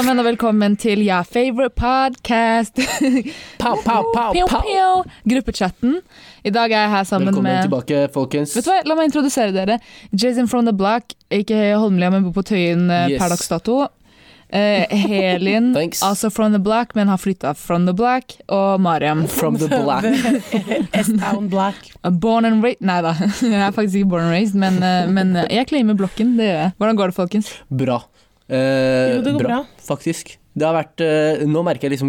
sammen, og velkommen til Ja Favorite Podcast. Pow, pow, pow, Pjo, pow. Gruppechatten. I dag er jeg her sammen Velkommen med tilbake, folkens. Vet du hva, La meg introdusere dere. Jason from the Black, ikke Holmlia, men bor på Tøyen eh, Yes. per dags dato. Uh, Helin, altså from the Black, men har flytta from the Black, Og Mariam. From the black. S-Town Black. Born and raised Nei da, jeg er faktisk ikke born and raised, men, uh, men jeg claimer blokken. Det gjør jeg. Hvordan går det, folkens? Bra. Eh, Jo, det går bra. Faktisk. Det har vært eh, Nå merker jeg liksom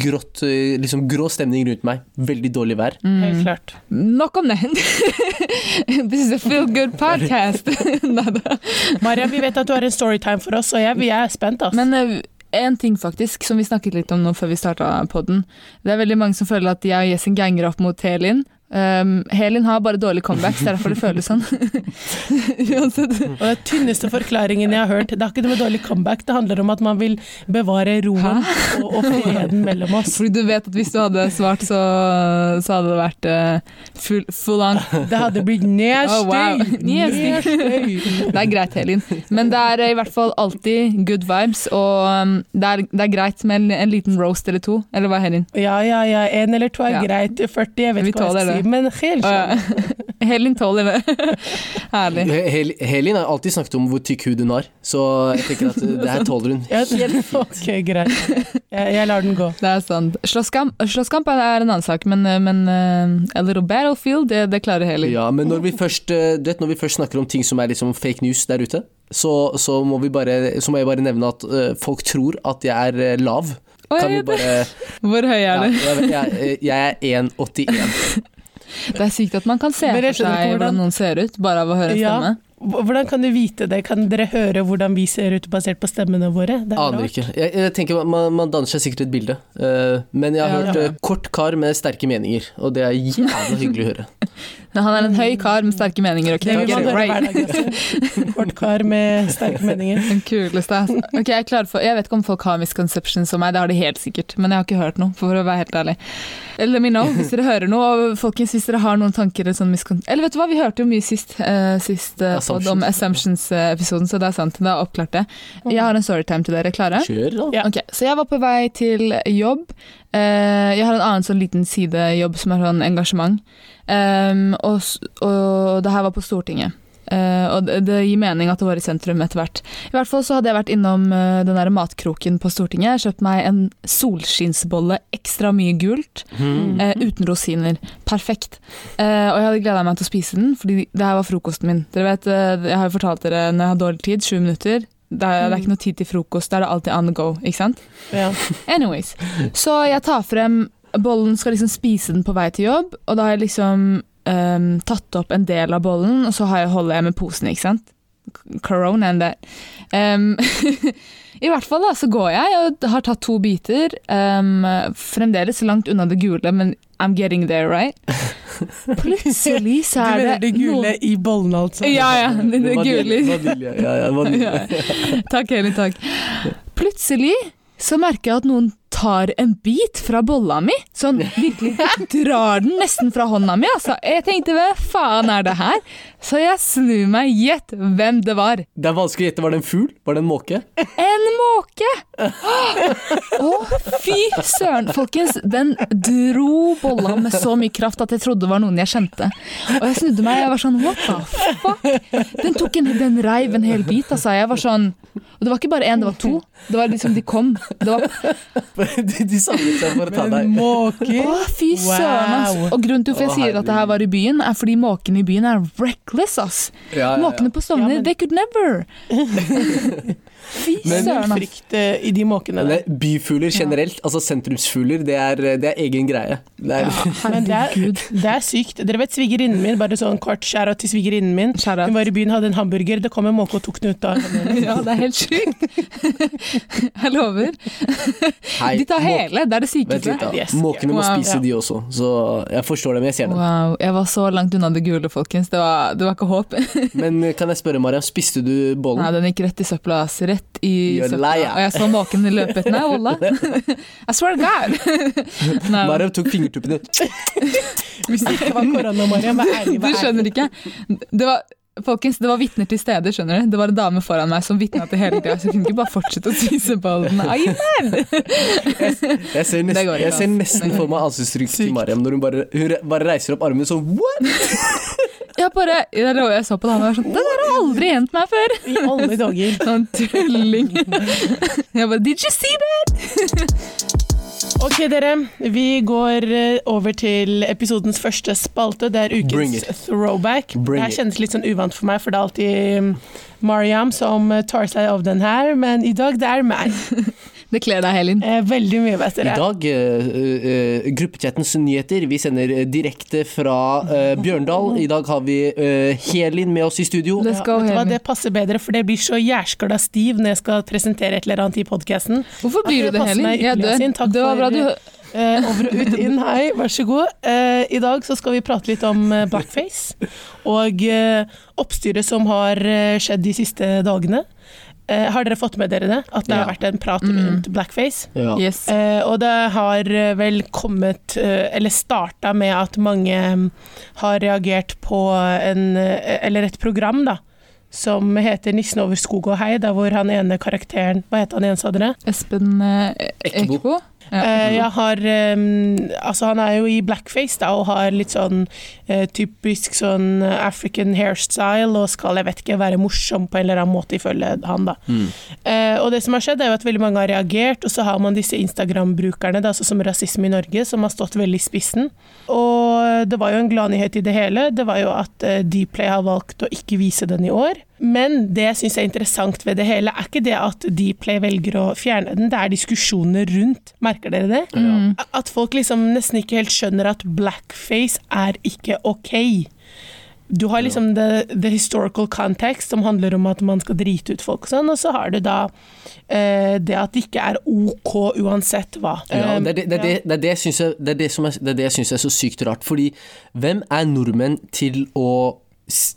grått eh, Liksom grå stemning rundt meg. Veldig dårlig vær. Helt Mm. klart. Nok om det. This is a feel good podcast. Maria, vi vet at du har en storytime for oss, og jeg, vi er spent. Altså. Men eh, en ting faktisk, som vi snakket litt om nå før vi starta podden. Det er veldig mange som føler at jeg og Jessin ganger opp mot Helin. Um, Helin har bare dårlige comebacks, det er derfor det føles sånn. Uansett. og den tynneste forklaringen jeg har hørt, det har ikke noe med dårlig comeback, det handler om at man vil bevare roen og, og freden mellom oss. Fordi du vet at hvis du hadde svart, så, så hadde det vært uh, full, full on. Det hadde blitt nedstøy! Oh, wow. Nedstøy. Det er greit, Helin. Men det er i hvert fall alltid good vibes, og um, det, er, det er greit med en, en liten roast eller to. Eller hva, Helin? Ja, ja, ja. En eller to er Ja. greit. 40, jeg vet ikke hva jeg skal det. Si. Men ja. Helin tåler det. Herlig. Hel Helin har alltid snakket om hvor tykk hud hun har, så jeg tenker at eh, det her tåler hun. Ja, ok, greit. Jeg, jeg lar den gå. Det er sant. Slåsskamp, slåsskamp er en annen sak, men, men uh, a little battlefield, det, det klarer Helin. Ja, men når vi først, eh, du vet, når vi først snakker om ting som er liksom fake news der ute, så, så, må, vi bare, så må jeg bare nevne at eh, folk tror at jeg er eh, lav. Kan vi bare Hvor høy er ja, du? jeg, jeg, jeg er 1,81. Det er sykt at man kan se for seg hvordan hvordan- noen ser ut, bare av å høre en Ja. stemme. Hvordan kan du vite det? Kan dere høre hvordan vi ser ut basert på stemmene våre? Det er Aner rart. ikke. Jeg, jeg tenker man, man danner seg sikkert et bilde. Uh, men jeg har Ja. hørt eh, kort kar med sterke meninger, og det er jævla hyggelig å høre. Men Han er en høy kar med sterke meninger. ok? Det vil man høre hver dag. Altså. Kort kar med sterke meninger. Den kuleste. Ok, jeg, er klar for, jeg vet ikke om folk har misconceptions om meg, det har de helt sikkert. Men jeg har ikke hørt noe, for å være helt ærlig. Let me know hvis dere hører noe. Og folkens, hvis dere har noen tanker eller sånn miscon... Eller vet du hva, vi hørte jo mye sist, uh, sist uh, om Assumptions-episoden, så det er sant. Det er oppklart det. Jeg har en storytime til dere. Klare? Kjør, da. Ja. Ok, Så jeg var på vei til jobb. Uh, jeg har en annen sånn liten sidejobb som er sånn engasjement. Em, og, og det her var på Stortinget. Uh, og det, det gir mening at det var i sentrum etter hvert. I hvert fall så hadde jeg vært innom uh, den der matkroken på Stortinget. Kjøpt meg en solskinnsbolle, ekstra mye gult, Mm. uh, uten rosiner. Perfekt. Eh, og jeg hadde gleda meg til å spise den, fordi det her var frokosten min. Dere vet, Jeg har jo fortalt dere når jeg har dårlig tid, sju minutter. Det er, det er ikke noe tid til frokost, da er det alltid on the go. ikke sant? Ja. Anyways, så jeg tar frem bollen, skal liksom spise den på vei til jobb, og da har jeg liksom um, tatt opp en del av bollen, og så har jeg, holder jeg med posen, ikke sant? Corona and that. Ehm, I hvert fall da, så går jeg og har tatt to biter, Um, fremdeles langt unna det gule, men I'm getting there, right? Plutselig så er det Du mener det gule gule i bollen, altså? Ja, ja, det, det gule. Vanilje. Ja, ja, vanilje. Takk, Elin, takk. Plutselig så merker jeg at noen tar en bit fra bolla mi. Sånn virkelig drar den nesten fra hånda mi, altså. Jeg tenkte hva faen er det her? Så jeg snur meg, gjett hvem det var. Det er vanskelig å gjette. Var det en fugl? Var det en måke? En måke! Å, fy søren. Folkens, den dro bolla med så mye kraft at jeg trodde det var noen jeg kjente. Og jeg snudde meg, jeg var sånn what the fuck? Den tok en, den reiv en hel bit, altså. Jeg var sånn Og det var ikke bare én, det var to. Det var liksom, de kom. Det var de, de samlet seg for å ta deg. måker Å, fy søren. Wow. Og grunnen til hvorfor jeg sier at det her var i byen, er fordi måkene i byen er reckless, ass. Ja, ja, ja. Måkene på Stovner, Ja, men- they could never. Fy Men- søren, ass. frykt eh, i de måkene der. byfugler generelt, altså sentrumsfugler, det er, det er egen greie. Det er, Men det er, det er sykt. Dere vet svigerinnen min, bare sånn kort skjæra til svigerinnen min. Kjære. Hun var i byen, hadde en hamburger, det kom en måke og tok den ut av henne. Ja, det er helt sjukt. Jeg lover. Hei, De tar måk- hele, det er det sykeste. litt. Yes. Måkene må Wow. spise, Ja. de også. Så jeg forstår dem, jeg ser dem. Wow, jeg var så langt unna det gule, folkens. Det var, det var ikke håp. Men kan jeg spørre, Maria, spiste du bollen? Nei, den gikk rett i søpla, ass. Rett i You're søpla. liar. Og jeg så måken løpe etter meg, Ola. I swear to God. Nei, Maria tok fingertuppene. Hvis det ikke var korona, Mariam, vær ærlig. du Vær ærlig. skjønner ikke. Det var Folkens, det var vitner til stede, skjønner du. Det var en dame foran meg som vitna til hele tida, så jeg kunne ikke bare fortsette å spise bollen. Ai, Jeg ser, nesten, jeg ser nesten for meg ansiktsuttrykket til Mariam når hun bare, hun bare reiser opp armen sånn What?! Jeg bare, jeg, lå- jeg så på det, han var sånn Det der har aldri hendt meg før! I alle dager. Sånn tulling. Jeg bare Did you see that? Ok, dere. Vi går eh, over til episodens første spalte. Det er Bring ukens it. throwback. Bring det her kjennes litt sånn uvant for meg, for det er alltid mm, Mariam som eh, tar seg av den her, men i dag det er meg. Det kler deg, Helin. Eh, Veldig mye I bedre. dag, uh, uh, gruppechattens nyheter. Vi sender eh, direkte fra eh, Bjørndal. I dag har vi eh, Helin med oss i studio. Let's go, vet du hva, det passer bedre, for det blir så jæskla stiv når jeg skal presentere et eller annet i podkasten. Hvorfor blir du det, Helin? meg dør. Sin. Takk det var bra du Eh, over og ut, inn, hei, vær så god. Eh, I dag så skal vi prate litt om eh, blackface, og eh, oppstyret som har eh, skjedd de siste dagene. Eh, har dere fått med dere det? At det Ja. har vært en prat Mm. rundt blackface? Ja. Yes. Eh, og det har eh, vel kommet, eh, eller starta med at mange mm, har reagert på en, eh, eller et program, da. Som heter 'Nissen over skog og hei', der hvor han ene karakteren Hva heter han igjen, sa dere? Espen eh. Eckbo. Ja. Eh, jeg har eh, Altså, han er jo i blackface, da, og har litt sånn eh, typisk sånn African hairstyle, og skal, jeg vet ikke, være morsom på en eller annen måte, ifølge han, da. Mm. Eh, og det som har skjedd, er jo at veldig mange har reagert, og så har man disse Instagram-brukerne, er altså som Rasisme i Norge, som har stått veldig i spissen. Og det var jo en gladnyhet i det hele, det var jo at eh, Dplay har valgt å ikke vise den i år. Men det jeg syns er interessant ved det hele, er ikke det at Dplay velger å fjerne den, det er diskusjoner rundt. Merker dere det? Mm. At folk liksom nesten ikke helt skjønner at blackface er ikke ok. Du har liksom the, the historical context, som handler om at man skal drite ut folk og sånn, og så har du da eh, det at det ikke er ok uansett hva. Ja, det, er det, det, det, det, det, jeg syns er så sykt rart. Fordi hvem er nordmenn til å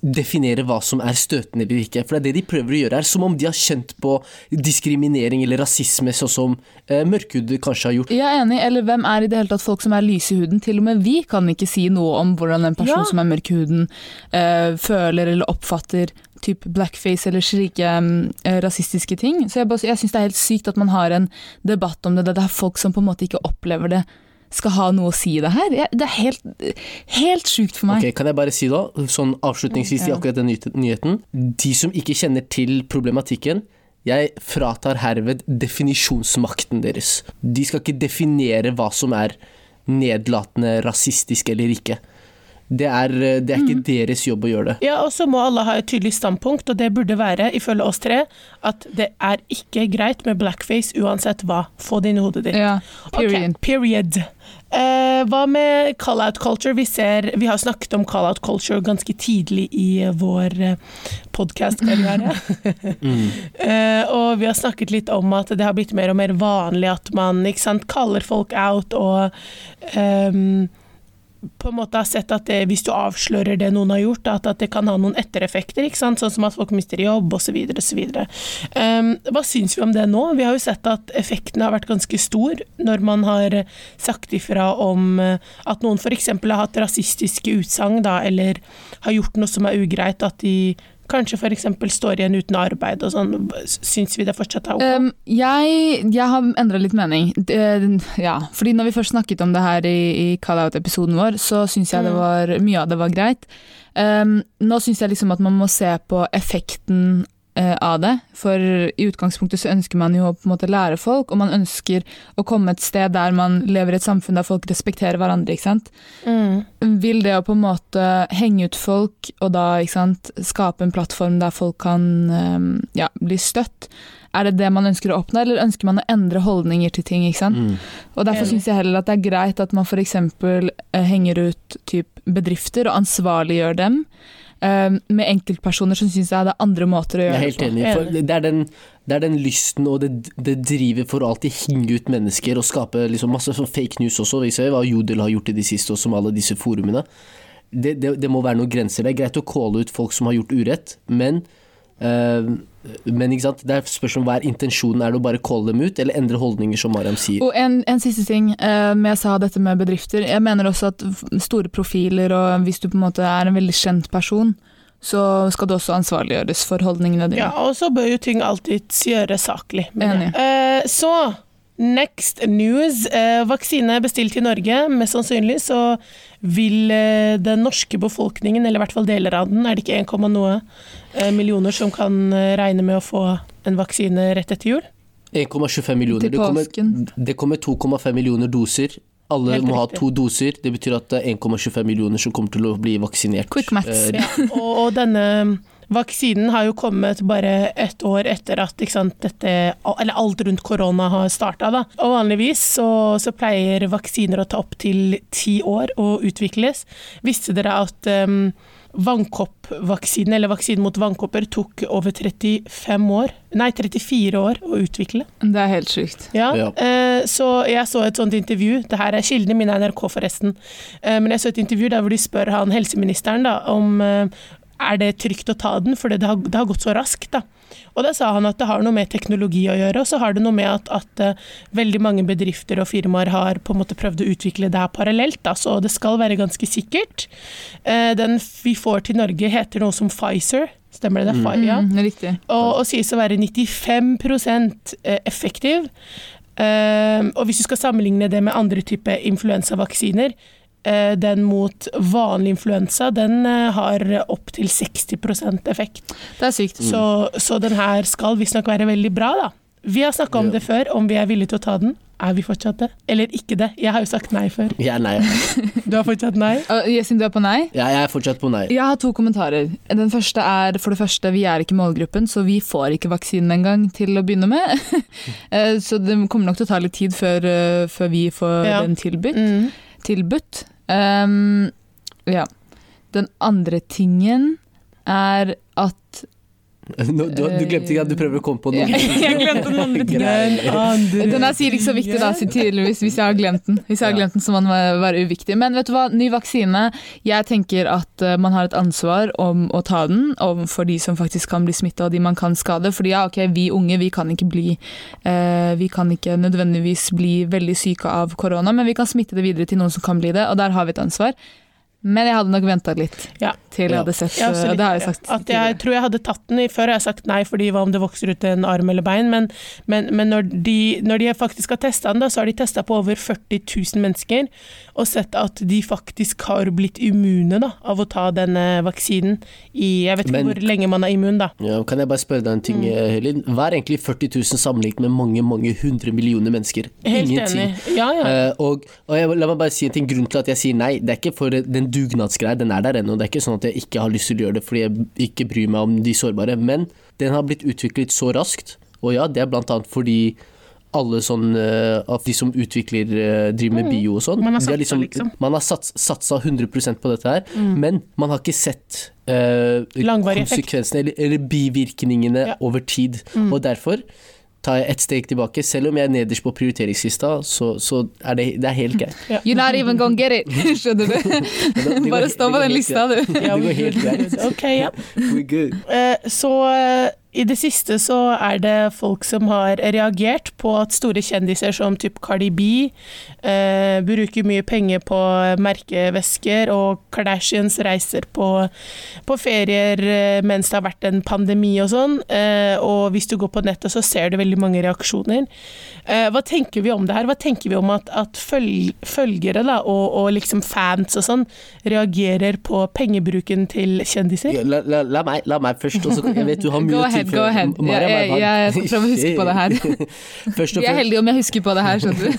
definere hva som er støtende eller ikke? For det er det de prøver å gjøre her. Som om de har kjent på diskriminering eller rasisme, sånn som eh, mørkhudede kanskje har gjort. Jeg er enig, eller hvem er i det hele tatt folk som er lyse i huden? Til og med vi kan ikke si noe om hvordan en person Ja. som er mørk i huden eh, føler eller oppfatter typ blackface eller slike eh, rasistiske ting. Så jeg, bare- jeg syns det er helt sykt at man har en debatt om det. Det er folk som på en måte ikke opplever det, skal ha noe å si i det her. Det er helt, helt sjukt for meg. Okay, Kan jeg bare si da, sånn avslutningsvis i akkurat den nyheten- De som ikke kjenner til problematikken, jeg fratar herved definisjonsmakten deres. De skal ikke definere hva som er nedlatende, rasistisk eller ikke. Det er, det er ikke deres jobb å gjøre det. Ja, og så må alle ha et tydelig standpunkt, og det burde være, ifølge oss tre, at det er ikke greit med blackface uansett hva. Få det inn i hodet ditt. Ja, period. Okay, period. Eh, hva med call-out culture? Vi, ser, vi har snakket om call-out culture ganske tidlig i eh, vår podkast-karriere. Mm. Eh, og vi har snakket litt om at det har blitt mer og mer vanlig at man ikke sant, kaller folk out og ehm, på en måte har sett at det, hvis du avslører det noen har gjort, at, at det kan ha noen ettereffekter, sånn som at folk mister jobb osv. osv. Um, hva syns vi om det nå? Vi har jo sett at effekten har vært ganske stor når man har sagt ifra om eh, at noen f.eks. har hatt rasistiske utsagn, eller har gjort noe som er ugreit, at de kanskje f.eks. står igjen uten arbeid og sånn. Syns vi det fortsatt er ok? Um, jeg, jeg har endra litt mening. Det, ja, fordi når vi først snakket om det her i, i call-out-episoden vår, så syns jeg det Mm. var, mye av det var greit. Um, nå syns jeg liksom at man må se på effekten eh, av det. For i utgangspunktet så ønsker man jo å på en måte lære folk, og man ønsker å komme et sted der man lever i et samfunn der folk respekterer hverandre. ikke sant? Mm. Vil det å på en måte henge ut folk, og da ikke sant, skape en plattform der folk kan um, ja, bli støtt, er det det man ønsker å oppnå, eller ønsker man å endre holdninger til ting? ikke sant? Mm. Og Derfor syns jeg heller at det er greit at man f.eks. henger ut typ, bedrifter og ansvarliggjør dem. Um, med enkeltpersoner som syns jeg det er andre måter å Jeg gjøre er det helt enig. For det, er den, det er den lysten og det, det driver for å alltid hinge ut mennesker og skape liksom masse sånn fake news også. Vi ser hva Jodel har gjort i det siste, også med alle disse forumene. Det, det, det må være noen grenser. Det er greit å calle ut folk som har gjort urett, men eh, men ikke sant? det er spørsmål om hva er intensjonen. Er det å bare calle dem ut, eller endre holdninger, som Mariam sier? Og en, en siste ting, eh, med jeg sa dette med bedrifter. Jeg mener også at store profiler, og hvis du på en måte er en veldig kjent person, så skal det også ansvarliggjøres for holdningene dine. Ja, og så bør jo ting alltid gjøres saklig. Enig. Eh, så next news. Eh, vaksine bestilt i Norge. Mest sannsynlig så vil eh, den norske befolkningen, eller i hvert fall deler av den, er det ikke 1, noe eh, millioner som kan eh, regne med å få en vaksine rett etter jul? 1,25 millioner. Til Det kommer, påsken. det kommer 2,5 millioner doser. Alle Helt må ha to doser. Det betyr at det er 1,25 millioner som kommer til å bli vaksinert. Quick maths. Eh, Ja, og, og denne vaksinen har jo kommet bare ett år etter at ikke sant, dette, eller alt rundt korona har starta. Og vanligvis så, så pleier vaksiner å ta opptil ti år å utvikles. Visste dere at um, vannkoppvaksinen, eller vaksinen mot vannkopper, tok over 35 år, nei 34 år å utvikle? Det er helt sjukt. Ja, Ja. eh, så jeg så et sånt intervju, det her er kildene mine er NRK forresten, eh, men jeg så et intervju der hvor de spør han helseministeren da, om eh, er det trygt å ta den, for det har, det har gått så raskt da. Og da sa han at det har noe med teknologi å gjøre, og så har det noe med at, at uh, veldig mange bedrifter og firmaer har på en måte prøvd å utvikle det her parallelt, da, så det skal være ganske sikkert. Uh, den vi får til Norge heter noe som Pfizer, stemmer det? det Pfi- ja. Mm, riktig. og, og sies å være 95% effektiv. Uh, og hvis du skal sammenligne det med andre typer influensavaksiner, eh, den mot vanlig influensa, den eh, har opptil 60% effekt. Det er sykt. Så, så den her skal visstnok være veldig bra, da. Vi har snakka om Ja. det før, om vi er villige til å ta den. Er vi fortsatt det? Eller ikke det? Jeg har jo sagt nei før. Jeg Ja, nei. Du har fortsatt nei? Uh, Jessin, du er på nei? Ja, jeg er fortsatt på nei. Jeg har to kommentarer. Den første er for det første, vi er ikke målgruppen, så vi får ikke vaksinen engang til å begynne med. Eh, så det kommer nok til å ta litt tid før, eh, før vi får Ja. den tilbudt. Mm. tilbudt. Ehm, ja. Den andre tingen er at Nå, du, du glemte ikke at du prøver å komme på noe. Jeg glemte den andre tingen. Den er sier ikke så viktig, da, så tydeligvis, hvis jeg har glemt den. Hvis jeg har glemt den, så må den være- være uviktig. Men vet du hva, ny vaksine. Jeg tenker at eh, man har et ansvar om å ta den overfor de som faktisk kan bli smitta og de man kan skade. Fordi ja, ok, vi unge vi kan ikke bli eh, Vi kan ikke nødvendigvis bli veldig syke av korona, men vi kan smitte det videre til noen som kan bli det, og der har vi et ansvar. Men jeg hadde nok venta litt Ja. til jeg hadde sett har også eh, Det har jeg sagt. Ja. At jeg tror jeg hadde tatt den i før, har jeg sagt nei fordi hva om det vokser ut en arm eller bein, men, men, men når, de, når de faktisk har testa den, da, så har de testa på over 40 000 mennesker og sett at de faktisk har blitt immune da, av å ta denne vaksinen i Jeg vet ikke Men- hvor lenge man er immun, da. Ja, kan jeg bare spørre deg en ting, Mm. eh, Helin? Hva er egentlig 40 000 sammenlignet med mange mange hundre millioner mennesker? Helt Ingenting. enig. Ja, ja. Uh, og, og jeg, la meg bare si en ting, Grunnen til at jeg sier nei, det er ikke for den dugnadsgreia, den er der ennå. Det er ikke sånn at jeg ikke har lyst til å gjøre det fordi jeg ikke bryr meg om de sårbare. Men den har blitt utviklet så raskt, og ja, det er blant annet fordi alle sånn, eh, av de som utvikler, eh, driver med bio og sånn. Mm. Man har satsa, liksom. Man har sats, satsa 100% på dette her, men man har ikke sett uh, konsekvensene eller, eller bivirkningene Ja. over tid. Mm. Og derfor tar jeg ett steg tilbake. Selv om jeg er nederst på prioriteringslista, så, så er det, det er helt greit. Yeah. You're not even gonna get it! Skjønner du? Bare stå på den lista, du. Det går helt greit. Ok, ja. We're good. Eh, Så eh, i det siste så er det folk som har reagert på at store kjendiser som typ Cardi B eh, bruker mye penger på merkevesker, og Kardashians reiser på, på ferier eh, mens det har vært en pandemi og sånn. Eh, og hvis du går på nettet, så ser du veldig mange reaksjoner. Eh, hva tenker vi om det her? Hva tenker vi om at, at følg, følgere da, og, og liksom fans og sånn reagerer på pengebruken til kjendiser? La, la, la, meg, la meg først. Også, jeg vet du har mye å ahead, go ahead. Maria, Jeg- jeg- jeg skal prøve å huske på det her. Vi er heldige om jeg husker på det her, skjønner du.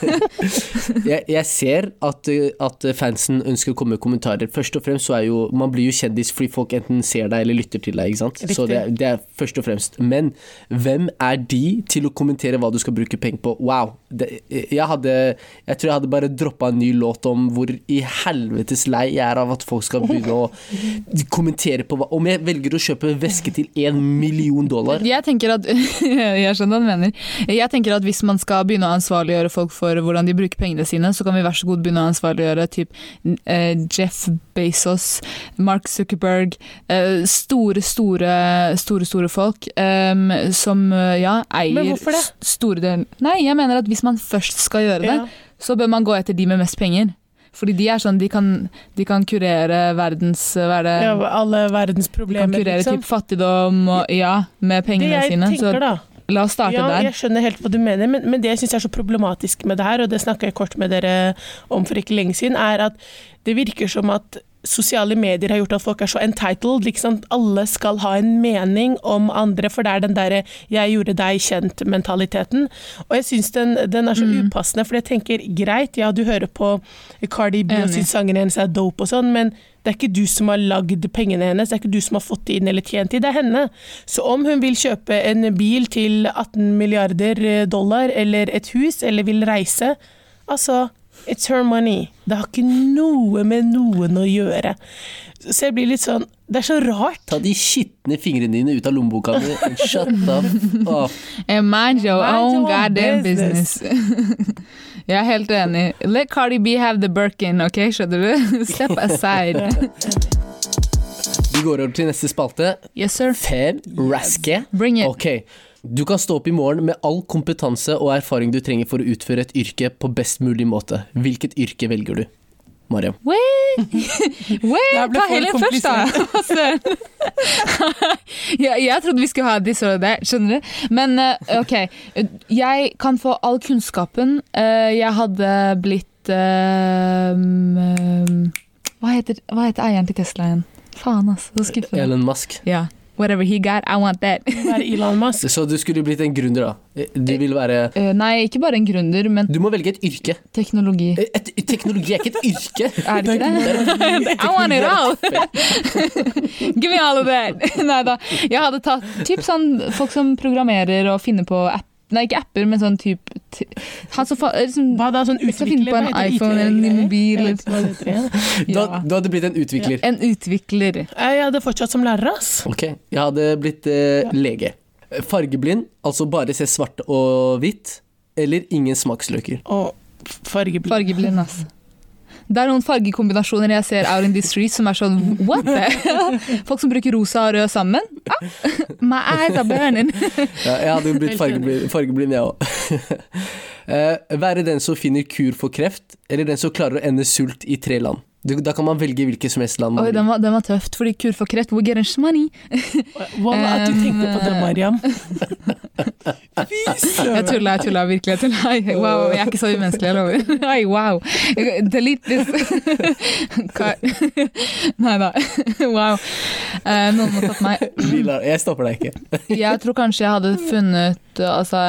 jeg, jeg ser at, uh, at fansen ønsker å komme med kommentarer. Først og fremst så er jo Man blir jo kjendis fordi folk enten ser deg eller lytter til deg. ikke sant? Så det, det er først og fremst. Men hvem er de til å kommentere hva du skal bruke penger på? Wow. Det, jeg, hadde, jeg tror jeg hadde bare droppa en ny låt om hvor i helvetes lei jeg er av at folk skal begynne å kommentere på hva Om jeg velger å kjøpe veske til én million dollar Jeg tenker at Jeg skjønner hva du mener. Jeg tenker at hvis man skal begynne å ansvarliggjøre folk for hvordan de bruker pengene sine, så kan vi vær så god begynne å ansvarliggjøre typ eh, Jeff Bezos, Mark Zuckerberg eh, Store, store, store, store folk em, som eh, ja, eier Men hvorfor det? store deler Nei, jeg mener at hvis man først skal gjøre det, Ja. så bør man gå etter de med mest penger. Fordi de er sånn, de kan, de kan kurere verdens er det? Ja, alle verdens de kan kurere liksom. typ fattigdom og Ja, med Det pengene jeg sine. Så tenker, da la oss starte ja, der. jeg skjønner helt hva du mener, men, men det jeg syns er så problematisk med det her, og det snakka jeg kort med dere om for ikke lenge siden, er at det virker som at sosiale medier har gjort at folk er så entitled. Liksom. Alle skal ha en mening om andre, for det er den derre 'jeg gjorde deg kjent'-mentaliteten. Og jeg syns den, den er så Mm. upassende, for jeg tenker greit, ja du hører på Cardi B og syns sangene hennes er dope og sånn, men det er ikke du som har lagd pengene hennes, det er ikke du som har fått det inn eller tjent det, det er henne. Så om hun vil kjøpe en bil til 18 milliarder dollar, eller et hus, eller vil reise, altså It's her money. Det har ikke noe med noen å gjøre. Så jeg blir litt sånn Det er så rart. Ta de skitne fingrene dine ut av lommeboka di and Shut up. Oh. And mind your own goddamn business. business. Jeg er helt enig. Let Cardi B have the Birkin, ok? Skjønner du? Step aside. Vi går over til neste spalte. Yes, sir. Fem raske. Bring it. Ok. Du kan stå opp i morgen med all kompetanse og erfaring du trenger for å utføre et yrke på best mulig måte. Hvilket yrke velger du? Mariam. Wait, wait, ta heller først, da. Jeg, jeg trodde vi skulle ha this or that, skjønner du. Men eh, ok, jeg kan få all kunnskapen. Eh, jeg hadde blitt um, hva, heter, hva heter eieren til Tesla igjen? Faen, altså. Så skuffende. Elon Musk. Ja. Whatever he got, I want that. Elon Musk. Så du skulle blitt en gründer, da. Du vil være uh, nei, ikke bare en gründer, men Du må velge et yrke. teknologi. Et, et, teknologi er ikke et yrke. Er det ikke det? I want it all! Give me all of that! Nei da. Jeg hadde tatt typ sånn folk som programmerer og finner på app Nei, ikke apper, men sånn type t- Han som liksom, Hva da, sånn utvikler? på en iPhone eller en mobil. Du, du hadde blitt en utvikler. En utvikler. Jeg hadde fortsatt som lærer, ass. Ok, jeg hadde blitt eh, lege. Fargeblind, altså bare se svart og hvitt, eller ingen smaksløker. Og fargeblind. Fargeblind, ass. Det er noen fargekombinasjoner jeg ser out in the street som er sånn what the? Folk som bruker rosa og rød sammen. Ah, my eyes are burning. Ja, jeg hadde jo blitt fargeblind, fargeblind jeg òg. være den som finner kur for kreft, eller den som klarer å ende sult i tre land. Du, da kan man velge hvilket som helst land man Oi, den var, den var tøft, fordi kur for kreft, we get money. Wallah, at du tenkte på det, Mariam. Fy Jeg søren. tulla, jeg tulla, virkelig. Jeg tulla. Wow, jeg er ikke så umenneskelig, jeg lover. Hei, wow. Delete this. Nei da. Wow. Eh, noen må tatt meg. Lila, Jeg stopper deg ikke. Jeg tror kanskje jeg hadde funnet altså,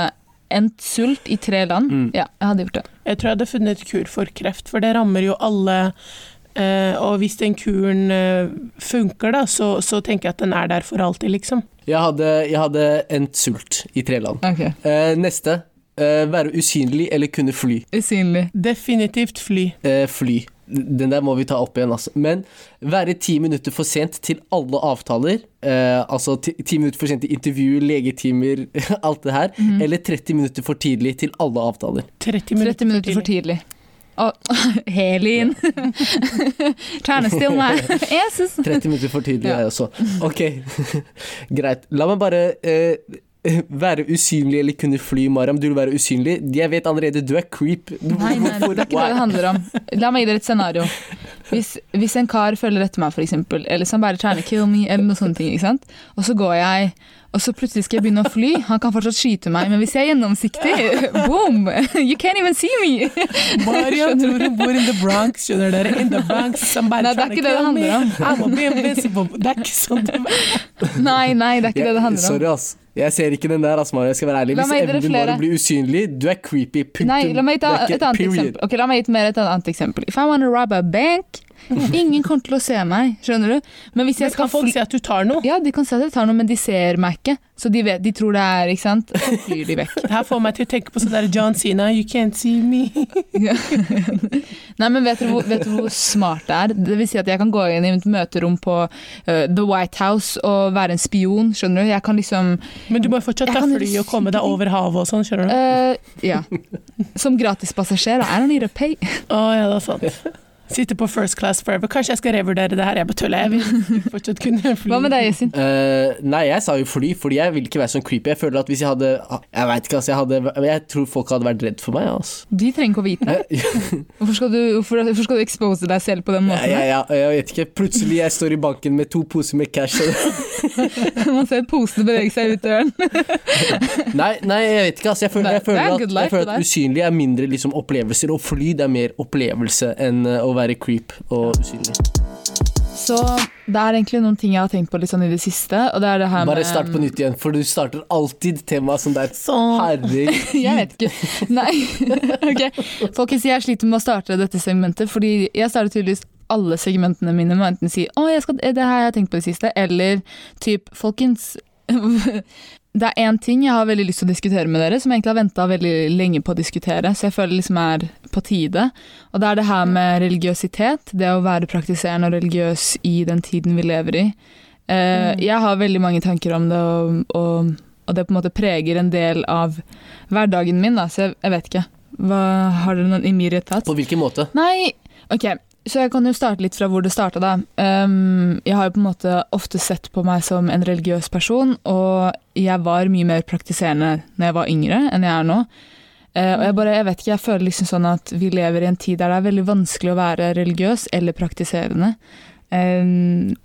en sult i tre land. Mm. Ja, jeg hadde gjort det. Jeg tror jeg hadde funnet kur for kreft, for det rammer jo alle. Eh, og hvis den kuren eh, funker, da, så, så tenker jeg at den er der for alltid, liksom. Jeg hadde, jeg hadde endt sult i tre land. Okay. Eh, neste. Eh, være usynlig eller kunne fly. Usynlig. Definitivt fly. Eh, fly. Den der må vi ta opp igjen, altså. Men være ti minutter for sent til alle avtaler, eh, altså ti, ti minutter for sent til intervju, legetimer, alt det her, mm. eller 30 minutter for tidlig til alle avtaler. 30 minutter, 30 minutter for tidlig. For Helin. Trying Helin! my answers. 30 minutter for tidlig, jeg også. Ok, greit. La meg bare eh, være usynlig eller kunne fly, Mariam. Du vil være usynlig. Jeg vet allerede, du er creep. Nei, nei, det er ikke det det handler om. La meg gi dere et scenario. Hvis, hvis en kar følger etter meg, eksempel, eller som bare trying to kill me, eller noe sånne ting, ikke sant? og så går jeg, og så plutselig skal jeg begynne å fly, han kan fortsatt skyte meg, men hvis jeg er gjennomsiktig, boom, you can't even see me! Mario tror hun bor in the Bronx, skjønner dere. In the Bronx, somebody Nei, det trying to kill me. handler. Det er ikke sånn det er. Nei, nei, det er ikke det det handler om. Sorry, ass. Jeg ser ikke den der, ass, Jeg skal være ærlig. Hvis evnen din bare blir usynlig, du er creepy. Punktum. Nei, la meg ta et annet period. eksempel. Ok, la meg gi mer et annet eksempel. If I want to rob a bank, ingen kommer til å se meg, skjønner du? Men hvis Men jeg skal kan folk si at du tar noe? Ja, de kan se at jeg tar noe, men de ser meg ikke. Så de, vet, de tror det er, ikke sant? Så flyr de vekk. Det her får meg til å tenke på sånn der John Cena, you can't see me. Ja. Nei, men vet du, hvor, vet du hvor smart det er? Det vil si at jeg kan gå inn i et møterom på uh, The White House og være en spion, skjønner du? Jeg kan liksom Men du må jo fortsatt ta fly og komme deg over havet og sånn, skjønner du? Uh, Ja. Som gratispassasjer. I don't need a pay. Å ja, det er sant. Sitte på first class forever. Kanskje jeg skal revurdere det her. Jeg betuller, jeg vil fortsatt kunne fly. Hva med deg, Yasin? Uh, nei, jeg sa jo fly, fordi jeg vil ikke være sånn creepy. Jeg føler at hvis jeg hadde Jeg vet ikke, altså. Jeg, hadde, jeg tror folk hadde vært redd for meg, altså. De trenger ikke å vite. det. Hvorfor skal du, hvorfor, hvorfor skal du expose deg selv på den måten? jeg, ja, jeg vet ikke. Plutselig jeg står i banken med to poser med cash. Man ser posene bevege seg ut døren. nei, nei, jeg vet ikke. Altså. Jeg føler, jeg er føler, at, jeg føler at usynlig er mindre liksom, opplevelser, og fly det er mer opplevelse enn eh, å være creep og usynlig. Så det er egentlig noen ting jeg har tenkt på litt sånn i det siste, og det er det her Bare med start på nytt igjen, for du starter alltid temaet som det er. Så Herregud. Jeg vet ikke. Nei. ok. Folkens, jeg sliter med å starte dette segmentet, fordi jeg starter tydeligvis alle segmentene mine med enten si 'Å, skal, det her har jeg tenkt på i det siste', eller typ 'Folkens' Det er én ting jeg har veldig lyst til å diskutere med dere, som jeg egentlig har venta veldig lenge på å diskutere, så jeg føler liksom er på tide. Og det er det her med religiøsitet. Det å være praktiserende og religiøs i den tiden vi lever i. Eh, Mm. Jeg har veldig mange tanker om det, og, og, og det på en måte preger en del av hverdagen min, da, så jeg, jeg vet ikke. Hva, har dere noen immediate thoughts? På hvilken måte? Nei, ok. Så jeg kan jo starte litt fra hvor det starta, da. Um, jeg har jo på en måte ofte sett på meg som en religiøs person, og jeg var mye mer praktiserende når jeg var yngre enn jeg er nå. Uh, og jeg bare, jeg vet ikke, jeg føler liksom sånn at vi lever i en tid der det er veldig vanskelig å være religiøs eller praktiserende. Um,